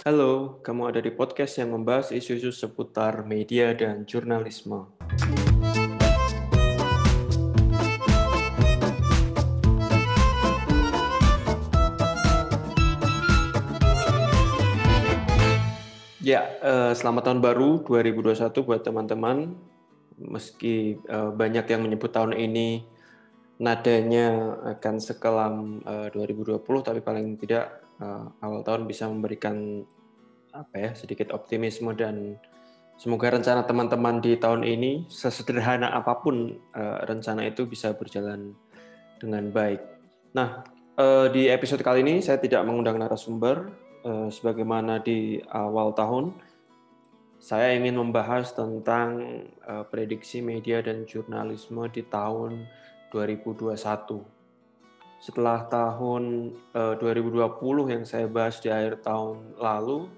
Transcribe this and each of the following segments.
Halo, kamu ada di podcast yang membahas isu-isu seputar media dan jurnalisme. Ya, eh, selamat tahun baru 2021 buat teman-teman. Meski eh, banyak yang menyebut tahun ini nadanya akan sekelam eh, 2020, tapi paling tidak eh, awal tahun bisa memberikan apa ya sedikit optimisme dan semoga rencana teman-teman di tahun ini sesederhana apa pun eh, rencana itu bisa berjalan dengan baik. Nah, eh, di episode kali ini saya tidak mengundang narasumber, Eh, sebagaimana di awal tahun, saya ingin membahas tentang eh, prediksi media dan jurnalisme di tahun 2021. Setelah tahun 2020 eh, yang saya bahas di akhir tahun lalu,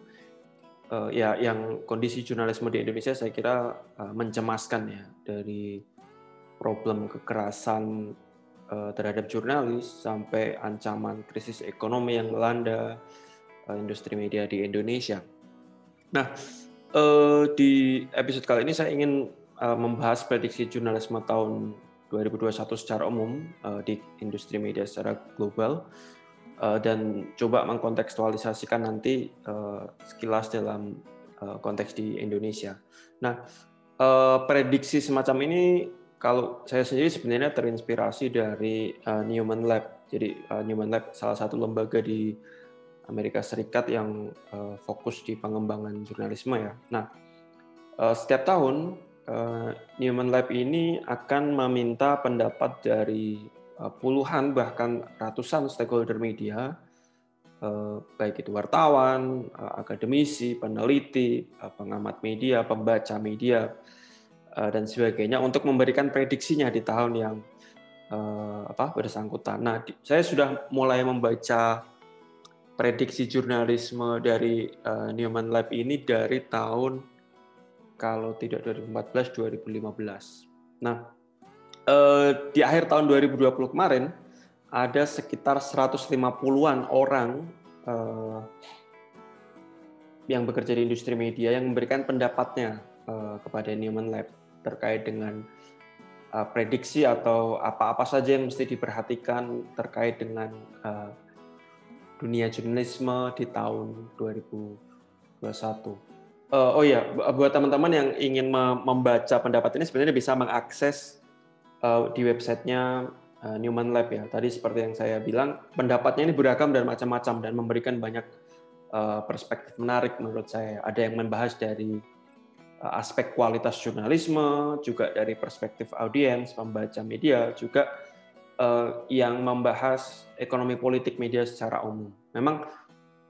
ya yang kondisi jurnalisme di Indonesia saya kira mencemaskan ya dari problem kekerasan terhadap jurnalis sampai ancaman krisis ekonomi yang melanda industri media di Indonesia. Nah, di episode kali ini saya ingin membahas prediksi jurnalisme tahun 2021 secara umum di industri media secara global dan coba mengkontekstualisasikan nanti sekilas dalam konteks di Indonesia. Nah, prediksi semacam ini kalau saya sendiri sebenarnya terinspirasi dari Newman Lab. Jadi Newman Lab salah satu lembaga di Amerika Serikat yang uh, fokus di pengembangan jurnalisme ya. Nah, uh, setiap tahun uh, Newman Lab ini akan meminta pendapat dari uh, puluhan bahkan ratusan stakeholder media, uh, baik itu wartawan, akademisi, peneliti, pengamat media, pembaca media, dan sebagainya untuk memberikan prediksinya di tahun yang uh, apa bersangkutan. Nah, saya sudah mulai membaca prediksi jurnalisme dari uh, Newman Lab ini dari tahun kalau tidak 2014 2015. Nah, uh, di akhir tahun 2020 kemarin ada sekitar 150-an orang uh, yang bekerja di industri media yang memberikan pendapatnya uh, kepada Newman Lab terkait dengan uh, prediksi atau apa-apa saja yang mesti diperhatikan terkait dengan uh, dunia jurnalisme di tahun 2021. Uh, oh ya, buat teman-teman yang ingin membaca pendapat ini sebenarnya bisa mengakses uh, di websitenya uh, Newman Lab ya. Tadi seperti yang saya bilang, pendapatnya ini beragam dan macam-macam dan memberikan banyak uh, perspektif menarik menurut saya. Ada yang membahas dari uh, aspek kualitas jurnalisme, juga dari perspektif audiens, pembaca media, juga uh, yang membahas ekonomi politik media secara umum. Memang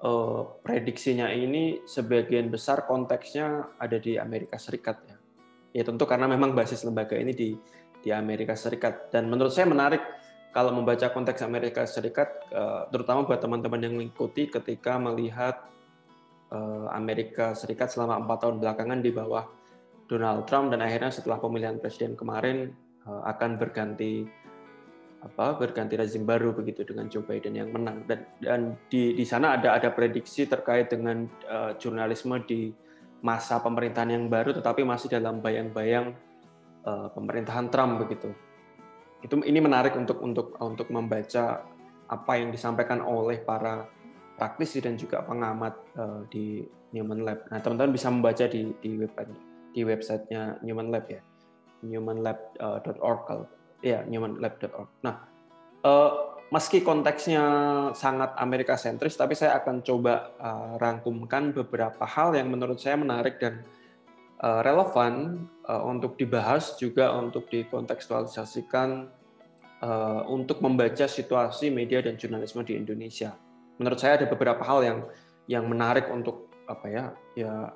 uh, prediksinya ini sebagian besar konteksnya ada di Amerika Serikat ya. Ya tentu karena memang basis lembaga ini di di Amerika Serikat dan menurut saya menarik kalau membaca konteks Amerika Serikat uh, terutama buat teman-teman yang mengikuti ketika melihat uh, Amerika Serikat selama empat tahun belakangan di bawah Donald Trump dan akhirnya setelah pemilihan presiden kemarin akan berganti apa berganti rezim baru begitu dengan Joe Biden yang menang dan dan di di sana ada ada prediksi terkait dengan uh, jurnalisme di masa pemerintahan yang baru tetapi masih dalam bayang-bayang uh, pemerintahan Trump begitu. Itu ini menarik untuk untuk untuk membaca apa yang disampaikan oleh para praktisi dan juga pengamat uh, di Newman Lab. Nah, teman-teman bisa membaca di di website di websitenya Newman Lab ya. newmanlab.org kalau ya newmanlab.org. Nah, uh, meski konteksnya sangat Amerika sentris, tapi saya akan coba uh, rangkumkan beberapa hal yang menurut saya menarik dan uh, relevan uh, untuk dibahas juga untuk dikontekstualisasikan uh, untuk membaca situasi media dan jurnalisme di Indonesia. Menurut saya ada beberapa hal yang yang menarik untuk apa ya ya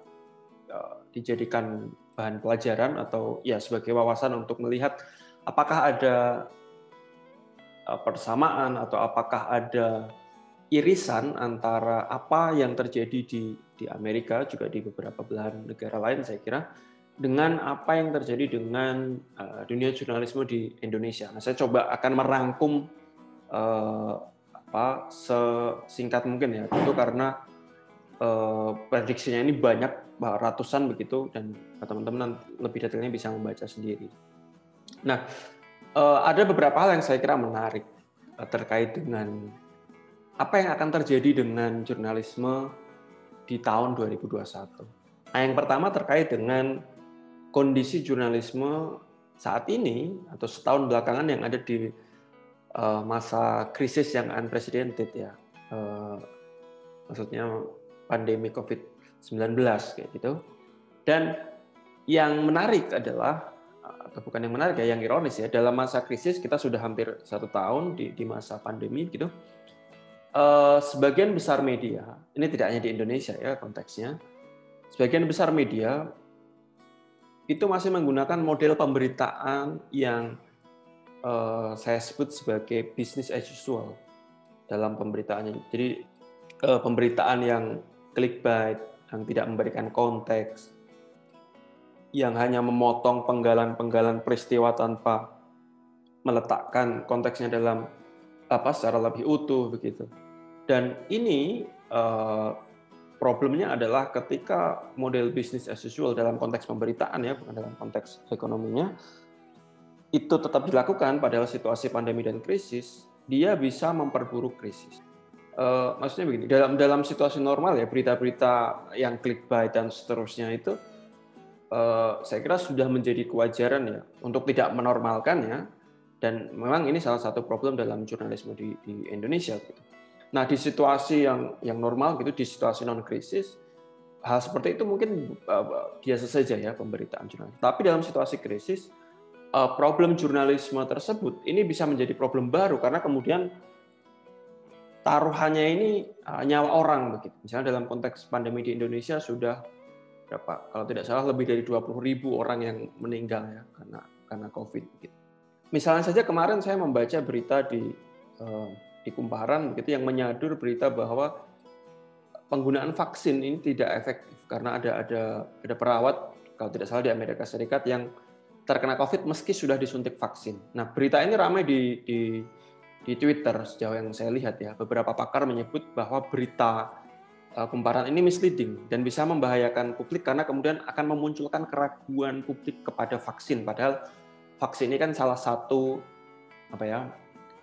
dijadikan bahan pelajaran atau ya sebagai wawasan untuk melihat apakah ada uh, persamaan atau apakah ada irisan antara apa yang terjadi di di Amerika juga di beberapa belahan negara lain saya kira dengan apa yang terjadi dengan uh, dunia jurnalisme di Indonesia. Nah, saya coba akan merangkum uh, apa sesingkat mungkin ya. Itu karena uh, prediksinya ini banyak ratusan begitu dan teman-teman lebih detailnya bisa membaca sendiri. Nah, uh, ada beberapa hal yang saya kira menarik uh, terkait dengan apa yang akan terjadi dengan jurnalisme di tahun 2021. Nah, yang pertama terkait dengan kondisi jurnalisme saat ini atau setahun belakangan yang ada di uh, masa krisis yang unprecedented ya. Maksudnya pandemi COVID-19 kayak gitu. Dan yang menarik adalah bukan yang menarik ya, yang ironis ya, dalam masa krisis kita sudah hampir satu tahun di, di masa pandemi gitu, uh, sebagian besar media, ini tidak hanya di Indonesia ya konteksnya, sebagian besar media itu masih menggunakan model pemberitaan yang uh, saya sebut sebagai business as usual dalam pemberitaannya. Jadi uh, pemberitaan yang clickbait, yang tidak memberikan konteks, yang hanya memotong penggalan-penggalan peristiwa tanpa meletakkan konteksnya dalam apa secara lebih utuh begitu. Dan ini uh, problemnya adalah ketika model bisnis as usual dalam konteks pemberitaan ya bukan dalam konteks ekonominya itu tetap dilakukan padahal situasi pandemi dan krisis dia bisa memperburuk krisis. Uh, maksudnya begini dalam dalam situasi normal ya berita-berita yang clickbait dan seterusnya itu Eh, saya kira sudah menjadi kewajaran ya untuk tidak menormalkan ya dan memang ini salah satu problem dalam jurnalisme di, di Indonesia gitu. Nah di situasi yang yang normal gitu di situasi non krisis hal seperti itu mungkin uh, biasa saja ya pemberitaan jurnalis. Tapi dalam situasi krisis uh, problem jurnalisme tersebut ini bisa menjadi problem baru karena kemudian taruhannya ini uh, nyawa orang begitu. Misalnya dalam konteks pandemi di Indonesia sudah berapa kalau tidak salah lebih dari 20 ribu orang yang meninggal ya karena karena COVID. Gitu. Misalnya saja kemarin saya membaca berita di uh, di Kumparan begitu yang menyadur berita bahwa penggunaan vaksin ini tidak efektif karena ada ada ada perawat kalau tidak salah di Amerika Serikat yang terkena COVID meski sudah disuntik vaksin. Nah berita ini ramai di di di Twitter sejauh yang saya lihat ya beberapa pakar menyebut bahwa berita Eh, kumparan ini misleading dan bisa membahayakan publik karena kemudian akan memunculkan keraguan publik kepada vaksin padahal vaksin ini kan salah satu apa ya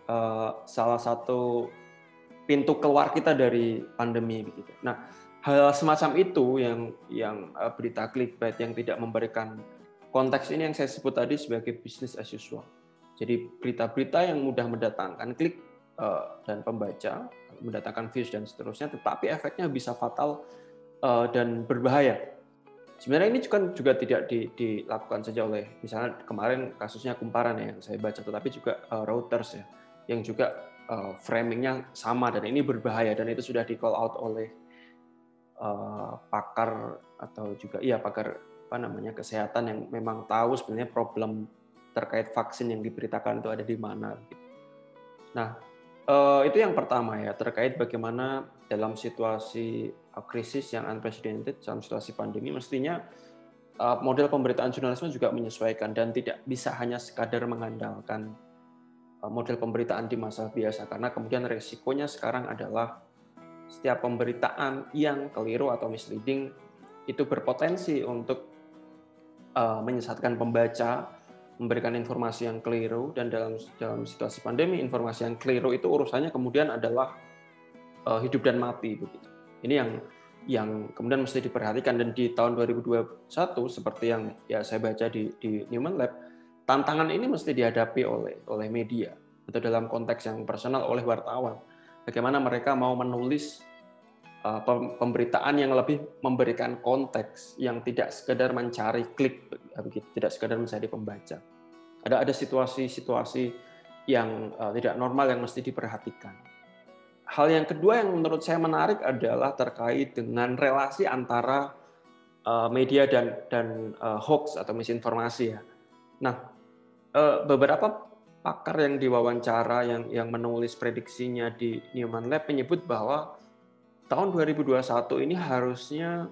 uh, salah satu pintu keluar kita dari pandemi begitu. Nah hal semacam itu yang yang uh, berita clickbait yang tidak memberikan konteks ini yang saya sebut tadi sebagai business as usual. Jadi berita-berita yang mudah mendatangkan klik dan pembaca mendatangkan views dan seterusnya, tetapi efeknya bisa fatal uh, dan berbahaya. Sebenarnya ini juga juga tidak di, dilakukan saja oleh misalnya kemarin kasusnya kumparan ya yang saya baca, tetapi juga uh, Reuters ya yang juga uh, framingnya sama dan ini berbahaya dan itu sudah di call out oleh uh, pakar atau juga iya pakar apa namanya kesehatan yang memang tahu sebenarnya problem terkait vaksin yang diberitakan itu ada di mana. Nah, Uh, itu yang pertama ya terkait bagaimana dalam situasi uh, krisis yang unprecedented dalam situasi pandemi mestinya uh, model pemberitaan jurnalisme juga menyesuaikan dan tidak bisa hanya sekadar mengandalkan model pemberitaan di masa biasa. Karena kemudian resikonya sekarang adalah setiap pemberitaan yang keliru atau misleading itu berpotensi untuk uh, menyesatkan pembaca memberikan informasi yang keliru dan dalam dalam situasi pandemi informasi yang keliru itu urusannya kemudian adalah uh, hidup dan mati begitu. Ini yang yang kemudian mesti diperhatikan dan di tahun 2021 seperti yang ya saya baca di di Newman Lab tantangan ini mesti dihadapi oleh oleh media atau dalam konteks yang personal oleh wartawan. Bagaimana mereka mau menulis pemberitaan yang lebih memberikan konteks yang tidak sekedar mencari klik begitu, tidak sekedar mencari pembaca. Ada ada situasi-situasi yang uh, tidak normal yang mesti diperhatikan. Hal yang kedua yang menurut saya menarik adalah terkait dengan relasi antara media dan dan hoax atau misinformasi ya. Nah, beberapa pakar yang diwawancara yang yang menulis prediksinya di Newman Lab menyebut bahwa tahun 2021 ini harusnya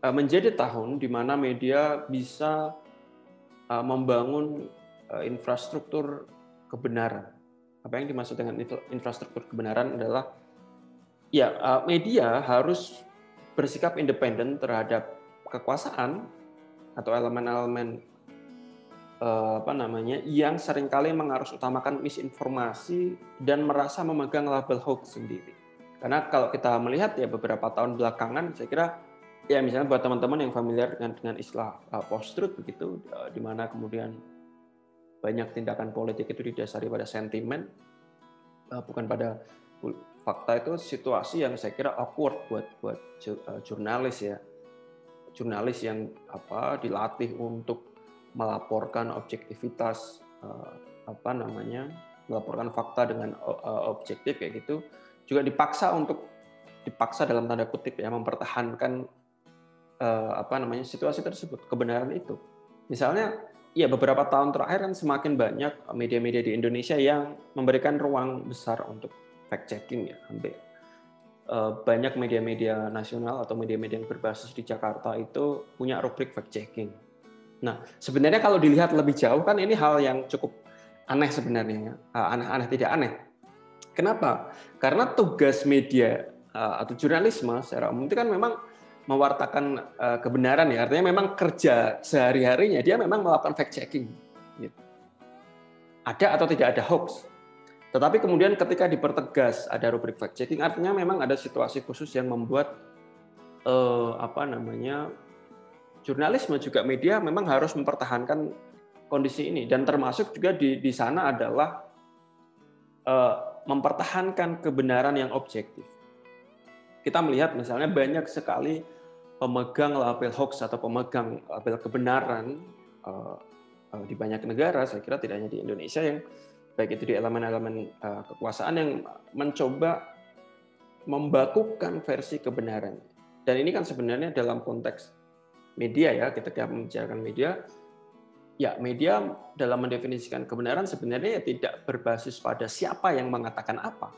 menjadi tahun di mana media bisa Uh, membangun uh, infrastruktur kebenaran. Apa yang dimaksud dengan infrastruktur kebenaran adalah ya media harus bersikap independen terhadap kekuasaan atau elemen-elemen apa namanya yang sering kali mengarus utamakan misinformasi dan merasa memegang label hoax sendiri. Karena kalau kita melihat ya beberapa tahun belakangan, saya kira ya misalnya buat teman-teman yang familiar dengan dengan istilah uh, post truth begitu, uh, di mana kemudian banyak tindakan politik itu didasari pada sentimen, uh, bukan pada fakta itu situasi yang saya kira awkward buat buat jurnalis ya. Jurnalis yang apa dilatih untuk melaporkan objektivitas uh, apa namanya melaporkan fakta dengan objektif kayak gitu juga dipaksa untuk dipaksa dalam tanda kutip ya mempertahankan uh, apa namanya situasi tersebut kebenaran itu misalnya ya beberapa tahun terakhir kan semakin banyak media-media di Indonesia yang memberikan ruang besar untuk fact checking ya hampir eh, banyak media-media nasional atau media-media yang berbasis di Jakarta itu punya rubrik fact checking. Nah, sebenarnya kalau dilihat lebih jauh kan ini hal yang cukup aneh sebenarnya, ya. eh, aneh-aneh tidak aneh. Kenapa? Karena tugas media eh, atau jurnalisme secara umum itu kan memang mewartakan kebenaran ya, artinya memang kerja sehari-harinya dia memang melakukan fact checking. Gitu. Ada atau tidak ada hoax, tetapi kemudian ketika dipertegas ada rubrik fact checking, artinya memang ada situasi khusus yang membuat eh, apa namanya jurnalisme juga media memang harus mempertahankan kondisi ini dan termasuk juga di di sana adalah eh, mempertahankan kebenaran yang objektif. Kita melihat misalnya banyak sekali pemegang label hoax atau pemegang label kebenaran eh, eh di banyak negara, saya kira tidak hanya di Indonesia yang baik itu di elemen-elemen uh, kekuasaan yang mencoba membakukan versi kebenaran. Dan ini kan sebenarnya dalam konteks media ya, kita membicarakan media, ya media dalam mendefinisikan kebenaran sebenarnya ya tidak berbasis pada siapa yang mengatakan apa,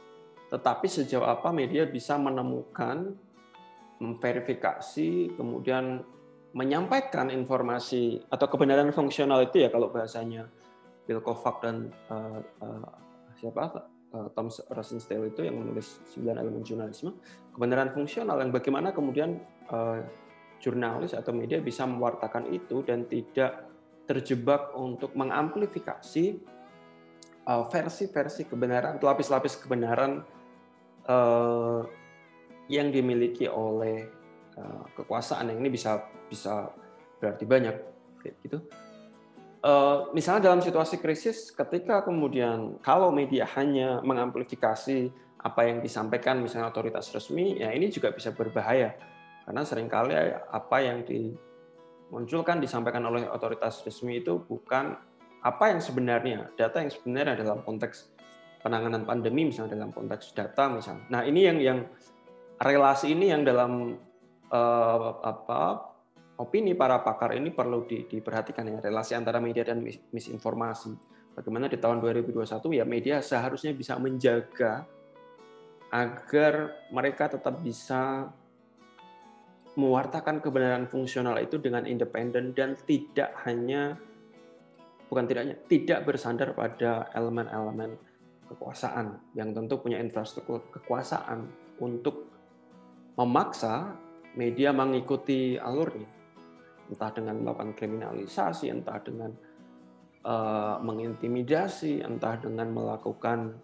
tetapi sejauh apa media bisa menemukan, memverifikasi, kemudian menyampaikan informasi atau kebenaran fungsional itu ya kalau bahasanya Bill Kovac dan uh, uh, siapa? Uh, Tom Rosenstiel itu yang menulis 9 elemen jurnalisme. Kebenaran fungsional yang bagaimana kemudian uh, jurnalis atau media bisa mewartakan itu dan tidak terjebak untuk mengamplifikasi versi-versi uh, kebenaran lapis-lapis kebenaran uh, yang dimiliki oleh uh, kekuasaan yang ini bisa bisa berarti banyak gitu. Misalnya dalam situasi krisis, ketika kemudian kalau media hanya mengamplifikasi apa yang disampaikan misalnya otoritas resmi, ya ini juga bisa berbahaya. Karena sering kali apa yang dimunculkan disampaikan oleh otoritas resmi itu bukan apa yang sebenarnya, data yang sebenarnya dalam konteks penanganan pandemi misalnya dalam konteks data misalnya. Nah ini yang yang relasi ini yang dalam uh, apa opini para pakar ini perlu di, diperhatikan ya relasi antara media dan mis, misinformasi. Bagaimana di tahun 2021 ya media seharusnya bisa menjaga agar mereka tetap bisa mewartakan kebenaran fungsional itu dengan independen dan tidak hanya bukan tidaknya tidak bersandar pada elemen-elemen kekuasaan yang tentu punya infrastruktur kekuasaan untuk memaksa media mengikuti alurnya. Entah dengan melakukan kriminalisasi, entah dengan uh, mengintimidasi, entah dengan melakukan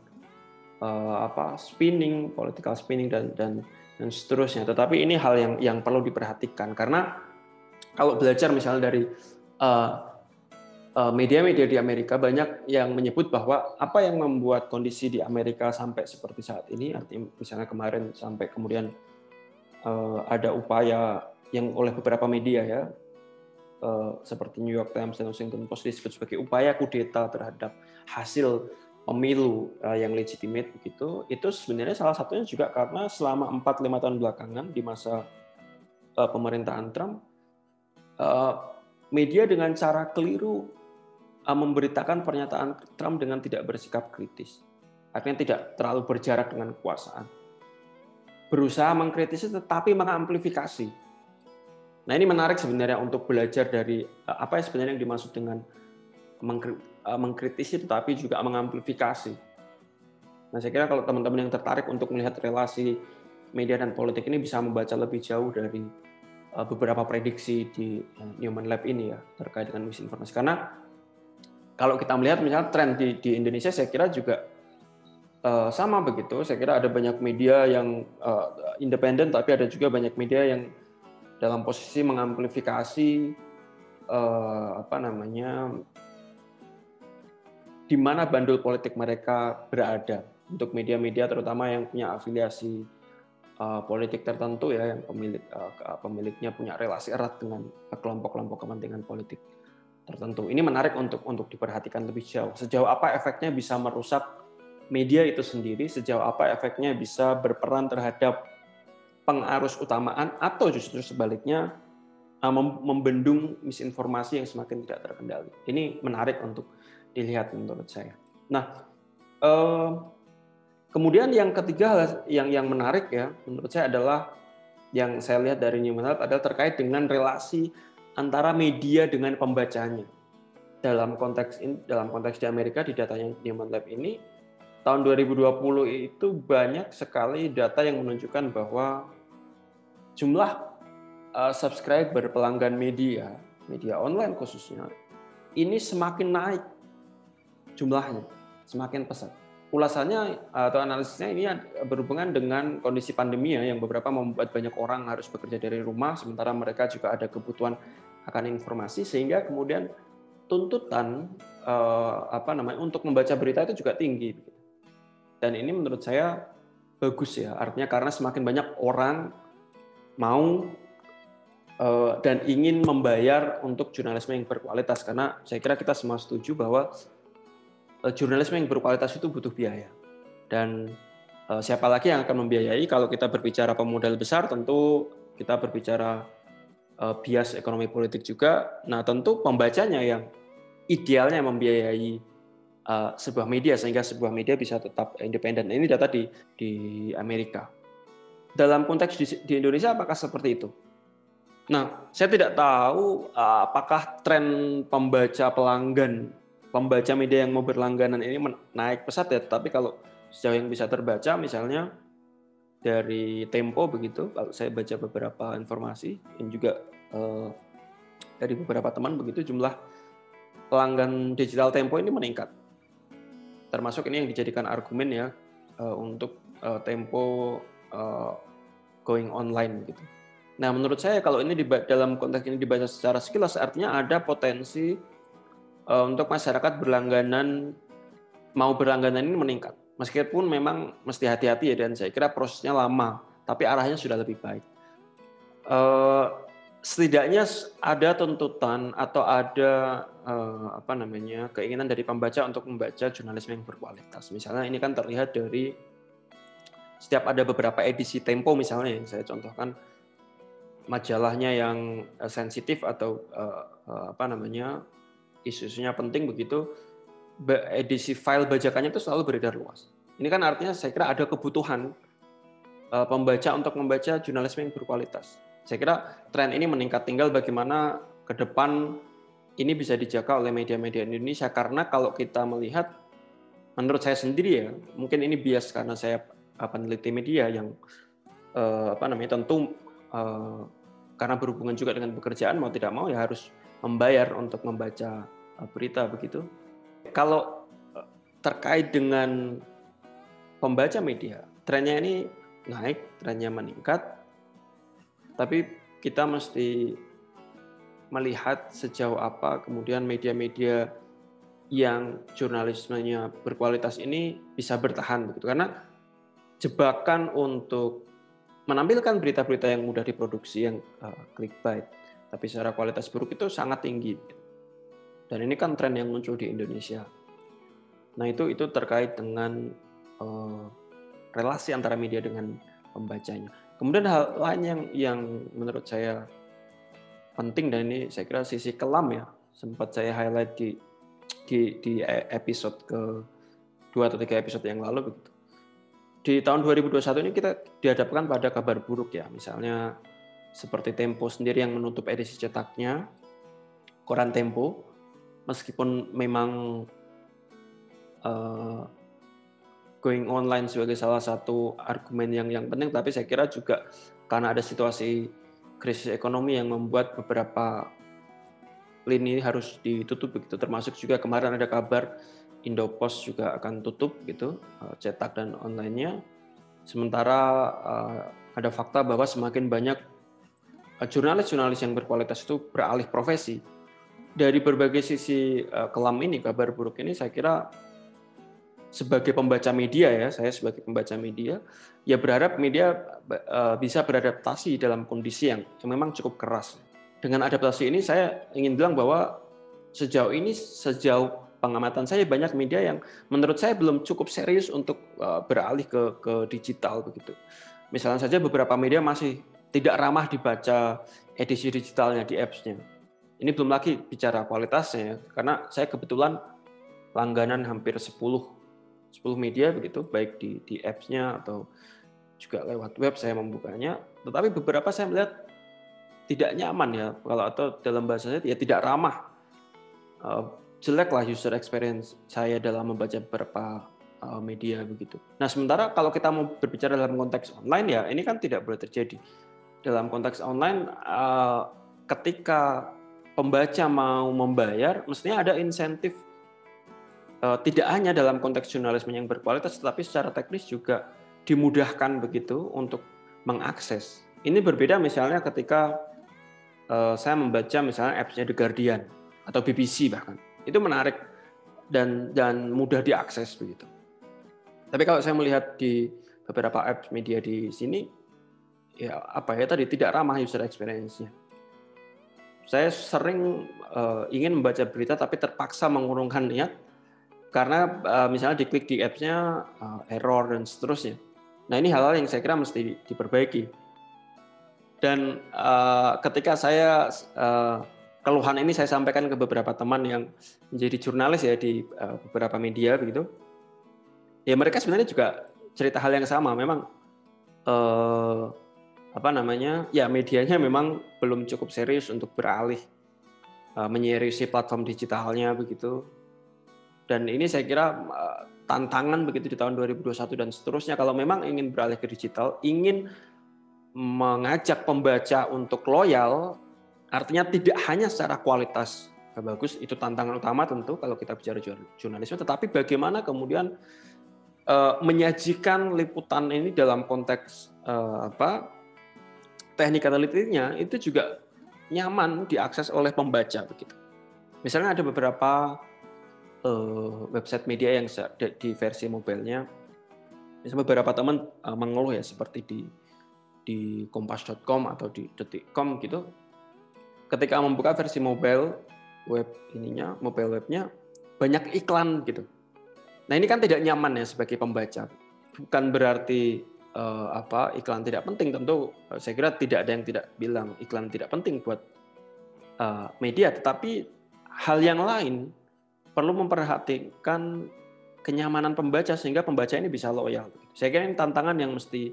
uh, apa spinning, political spinning dan dan dan seterusnya. Tetapi ini hal yang yang perlu diperhatikan karena kalau belajar misalnya dari uh, media-media di Amerika banyak yang menyebut bahwa apa yang membuat kondisi di Amerika sampai seperti saat ini, artinya misalnya kemarin sampai kemudian ada upaya yang oleh beberapa media ya Eh, seperti New York Times dan Washington Post disebut sebagai upaya kudeta terhadap hasil pemilu eh, yang legitimate begitu itu sebenarnya salah satunya juga karena selama 4-5 tahun belakangan di masa uh, pemerintahan Trump uh, media dengan cara keliru memberitakan pernyataan Trump dengan tidak bersikap kritis. Artinya tidak terlalu berjarak dengan kekuasaan. Berusaha mengkritisi tetapi mengamplifikasi. Nah ini menarik sebenarnya untuk belajar dari eh, apa yang sebenarnya yang dimaksud dengan eh, mengkritisi tetapi juga mengamplifikasi. Nah, saya kira kalau teman-teman yang tertarik untuk melihat relasi media dan politik ini bisa membaca lebih jauh dari uh, beberapa prediksi di uh, Newman Lab ini ya terkait dengan misinformasi. Karena kalau kita melihat misalnya tren di, di Indonesia, saya kira juga uh, sama begitu. Saya kira ada banyak media yang uh, independen, tapi ada juga banyak media yang dalam posisi mengamplifikasi uh, apa namanya di mana bandul politik mereka berada untuk media-media terutama yang punya afiliasi uh, politik tertentu ya yang pemilik uh, pemiliknya punya relasi erat dengan kelompok-kelompok kepentingan politik tertentu. Ini menarik untuk untuk diperhatikan lebih jauh. Sejauh apa efeknya bisa merusak media itu sendiri, sejauh apa efeknya bisa berperan terhadap pengarus utamaan atau justru sebaliknya uh, membendung misinformasi yang semakin tidak terkendali. Ini menarik untuk dilihat menurut saya. Nah, uh, Kemudian yang ketiga yang yang menarik ya menurut saya adalah yang saya lihat dari Newman Lab adalah terkait dengan relasi antara media dengan pembacanya. Dalam konteks in, dalam konteks di Amerika di datanya Newman Lab ini tahun 2020 itu banyak sekali data yang menunjukkan bahwa jumlah uh, subscriber pelanggan media, media online khususnya, ini semakin naik jumlahnya, semakin pesat ulasannya atau analisisnya ini berhubungan dengan kondisi pandemi ya, yang beberapa membuat banyak orang harus bekerja dari rumah, sementara mereka juga ada kebutuhan akan informasi, sehingga kemudian tuntutan eh, apa namanya untuk membaca berita itu juga tinggi. Dan ini menurut saya bagus ya, artinya karena semakin banyak orang mau eh, dan ingin membayar untuk jurnalisme yang berkualitas, karena saya kira kita semua setuju bahwa Eh, jurnalisme yang berkualitas itu butuh biaya. Dan uh, siapa lagi yang akan membiayai kalau kita berbicara pemodal besar tentu kita berbicara uh, bias ekonomi politik juga. Nah, tentu pembacanya yang idealnya membiayai sebuah media sehingga sebuah media bisa tetap independen. Ini data di di Amerika. Dalam konteks di, di Indonesia apakah seperti itu? Nah, saya tidak tahu apakah tren pembaca pelanggan pembaca media yang mau berlangganan ini naik pesat ya, tapi kalau sejauh yang bisa terbaca misalnya dari Tempo begitu, kalau saya baca beberapa informasi yang juga eh, dari beberapa teman begitu jumlah pelanggan digital Tempo ini meningkat. Termasuk ini yang dijadikan argumen ya eh, untuk eh, Tempo eh, going online gitu. Nah, menurut saya kalau ini dalam konteks ini dibaca secara sekilas artinya ada potensi untuk masyarakat berlangganan mau berlangganan ini meningkat. Meskipun memang mesti hati-hati ya dan saya kira prosesnya lama, tapi arahnya sudah lebih baik. Uh, setidaknya ada tuntutan atau ada uh, apa namanya keinginan dari pembaca untuk membaca jurnalisme yang berkualitas. Misalnya ini kan terlihat dari setiap ada beberapa edisi Tempo misalnya yang saya contohkan majalahnya yang sensitif atau apa namanya isu-isunya penting begitu, edisi file bajakannya itu selalu beredar luas. Ini kan artinya saya kira ada kebutuhan uh, pembaca untuk membaca jurnalisme yang berkualitas. Saya kira tren ini meningkat tinggal bagaimana ke depan ini bisa dijaga oleh media-media Indonesia karena kalau kita melihat menurut saya sendiri ya, mungkin ini bias karena saya peneliti media yang uh, apa namanya tentu karena berhubungan juga dengan pekerjaan mau tidak mau ya harus membayar untuk membaca berita begitu. Kalau uh, terkait dengan pembaca media, trennya ini naik, trennya meningkat, tapi kita mesti melihat sejauh apa kemudian media-media yang jurnalismenya berkualitas ini bisa bertahan begitu karena jebakan untuk menampilkan berita-berita yang mudah diproduksi yang uh, clickbait tapi secara kualitas buruk itu sangat tinggi. Dan ini kan tren yang muncul di Indonesia. Nah itu itu terkait dengan uh, relasi antara media dengan pembacanya. Kemudian hal lain yang yang menurut saya penting dan ini saya kira sisi kelam ya sempat saya highlight di di, di episode ke dua atau tiga episode yang lalu begitu. Di tahun 2021 ini kita dihadapkan pada kabar buruk ya, misalnya seperti Tempo sendiri yang menutup edisi cetaknya, koran Tempo, meskipun memang uh, going online sebagai salah satu argumen yang yang penting, tapi saya kira juga karena ada situasi krisis ekonomi yang membuat beberapa lini harus ditutup begitu. Termasuk juga kemarin ada kabar Indopost juga akan tutup gitu eh, cetak dan onlinenya. Sementara uh, ada fakta bahwa semakin banyak jurnalis-jurnalis yang berkualitas itu beralih profesi dari berbagai sisi uh, kelam ini kabar buruk ini saya kira sebagai pembaca media ya, saya sebagai pembaca media, ya berharap media uh, bisa beradaptasi dalam kondisi yang, memang cukup keras. Dengan adaptasi ini saya ingin bilang bahwa sejauh ini sejauh pengamatan saya banyak media yang menurut saya belum cukup serius untuk uh, beralih ke ke digital begitu. Misalnya saja beberapa media masih tidak ramah dibaca edisi digitalnya di apps-nya. Ini belum lagi bicara kualitasnya karena saya kebetulan langganan hampir 10 10 media begitu baik di di apps-nya atau juga lewat web saya membukanya. Tetapi beberapa saya melihat tidak nyaman ya kalau atau dalam bahasa saya ya tidak ramah. Uh, jelek lah user experience saya dalam membaca beberapa uh, media begitu. Nah sementara kalau kita mau berbicara dalam konteks online ya ini kan tidak boleh terjadi. Dalam konteks online uh, ketika pembaca mau membayar mestinya ada insentif uh, tidak hanya dalam konteks jurnalisme yang berkualitas, tetapi secara teknis juga dimudahkan begitu untuk mengakses. Ini berbeda misalnya ketika uh, saya membaca misalnya apps-nya The Guardian atau BBC bahkan, itu menarik dan dan mudah diakses begitu. Tapi kalau saya melihat di beberapa apps media di sini, ya apa ya tadi tidak ramah user experience-nya. Saya sering uh, ingin membaca berita tapi terpaksa mengurungkan niat karena uh, misalnya diklik di apps-nya uh, error dan seterusnya. Nah ini hal-hal yang saya kira mesti diperbaiki. Dan uh, ketika saya uh, keluhan ini saya sampaikan ke beberapa teman yang menjadi jurnalis ya di uh, beberapa media begitu, ya mereka sebenarnya juga cerita hal yang sama. Memang uh, apa namanya ya medianya memang belum cukup serius untuk beralih uh, menyeriusi platform digitalnya begitu. Dan ini saya kira eh, tantangan begitu di tahun 2021 dan seterusnya. Kalau memang ingin beralih ke digital, ingin mengajak pembaca untuk loyal, artinya tidak hanya secara kualitas bagus itu tantangan utama tentu kalau kita bicara jurnalisme, tetapi bagaimana kemudian uh, menyajikan liputan ini dalam konteks apa teknik analitiknya itu juga nyaman diakses oleh pembaca begitu. Misalnya ada beberapa uh, website media yang di versi mobilenya. Misalnya beberapa teman uh, mengeluh ya seperti di di kompas.com atau di detik.com gitu. Ketika membuka versi mobile web ininya mobile webnya banyak iklan gitu. Nah ini kan tidak nyaman ya sebagai pembaca. Bukan berarti uh, apa iklan tidak penting tentu saya kira tidak ada yang tidak bilang iklan tidak penting buat uh, media tetapi hal yang lain perlu memperhatikan kenyamanan pembaca sehingga pembaca ini bisa loyal. Saya kira ini tantangan yang mesti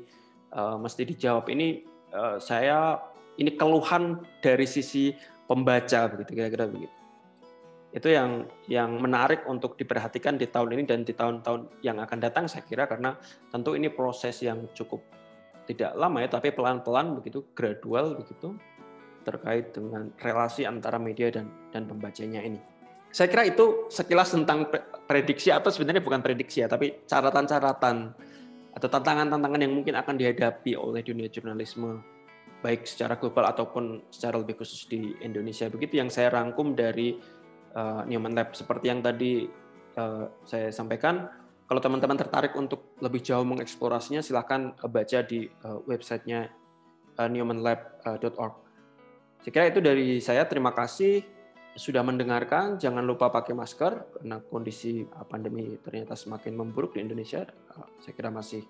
uh, mesti dijawab. Ini uh, saya ini keluhan dari sisi pembaca begitu kira-kira begitu. Itu yang yang menarik untuk diperhatikan di tahun ini dan di tahun-tahun yang akan datang saya kira karena tentu ini proses yang cukup tidak lama ya tapi pelan-pelan begitu gradual begitu terkait dengan relasi antara media dan dan pembacanya ini. Saya kira itu sekilas tentang prediksi atau sebenarnya bukan prediksi ya, tapi catatan-catatan atau tantangan-tantangan yang mungkin akan dihadapi oleh dunia jurnalisme baik secara global ataupun secara lebih khusus di Indonesia. Begitu yang saya rangkum dari uh, Newman Lab seperti yang tadi uh, saya sampaikan. Kalau teman-teman tertarik untuk lebih jauh mengeksplorasinya, silahkan baca di uh, websitenya uh, newmanlab.org. Saya kira itu dari saya. Terima kasih sudah mendengarkan, jangan lupa pakai masker karena kondisi pandemi ternyata semakin memburuk di Indonesia. Uh, saya kira masih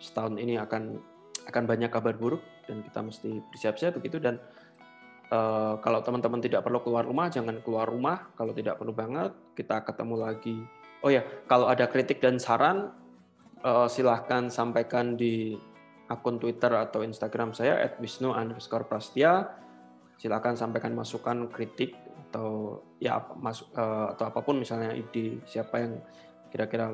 setahun ini akan akan banyak kabar buruk dan kita mesti bersiap-siap begitu dan uh, kalau teman-teman tidak perlu keluar rumah jangan keluar rumah kalau tidak perlu banget kita ketemu lagi. Oh ya, kalau ada kritik dan saran uh, silahkan sampaikan di akun Twitter atau Instagram saya @wisnu_prastia. Silakan sampaikan masukan kritik atau ya masuk uh, atau apa pun misalnya ide siapa yang kira-kira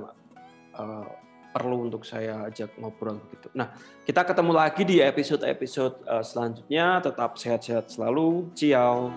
perlu untuk saya ajak ngobrol gitu. Nah, kita ketemu lagi di episode-episode uh, selanjutnya. Tetap sehat-sehat selalu. Ciao.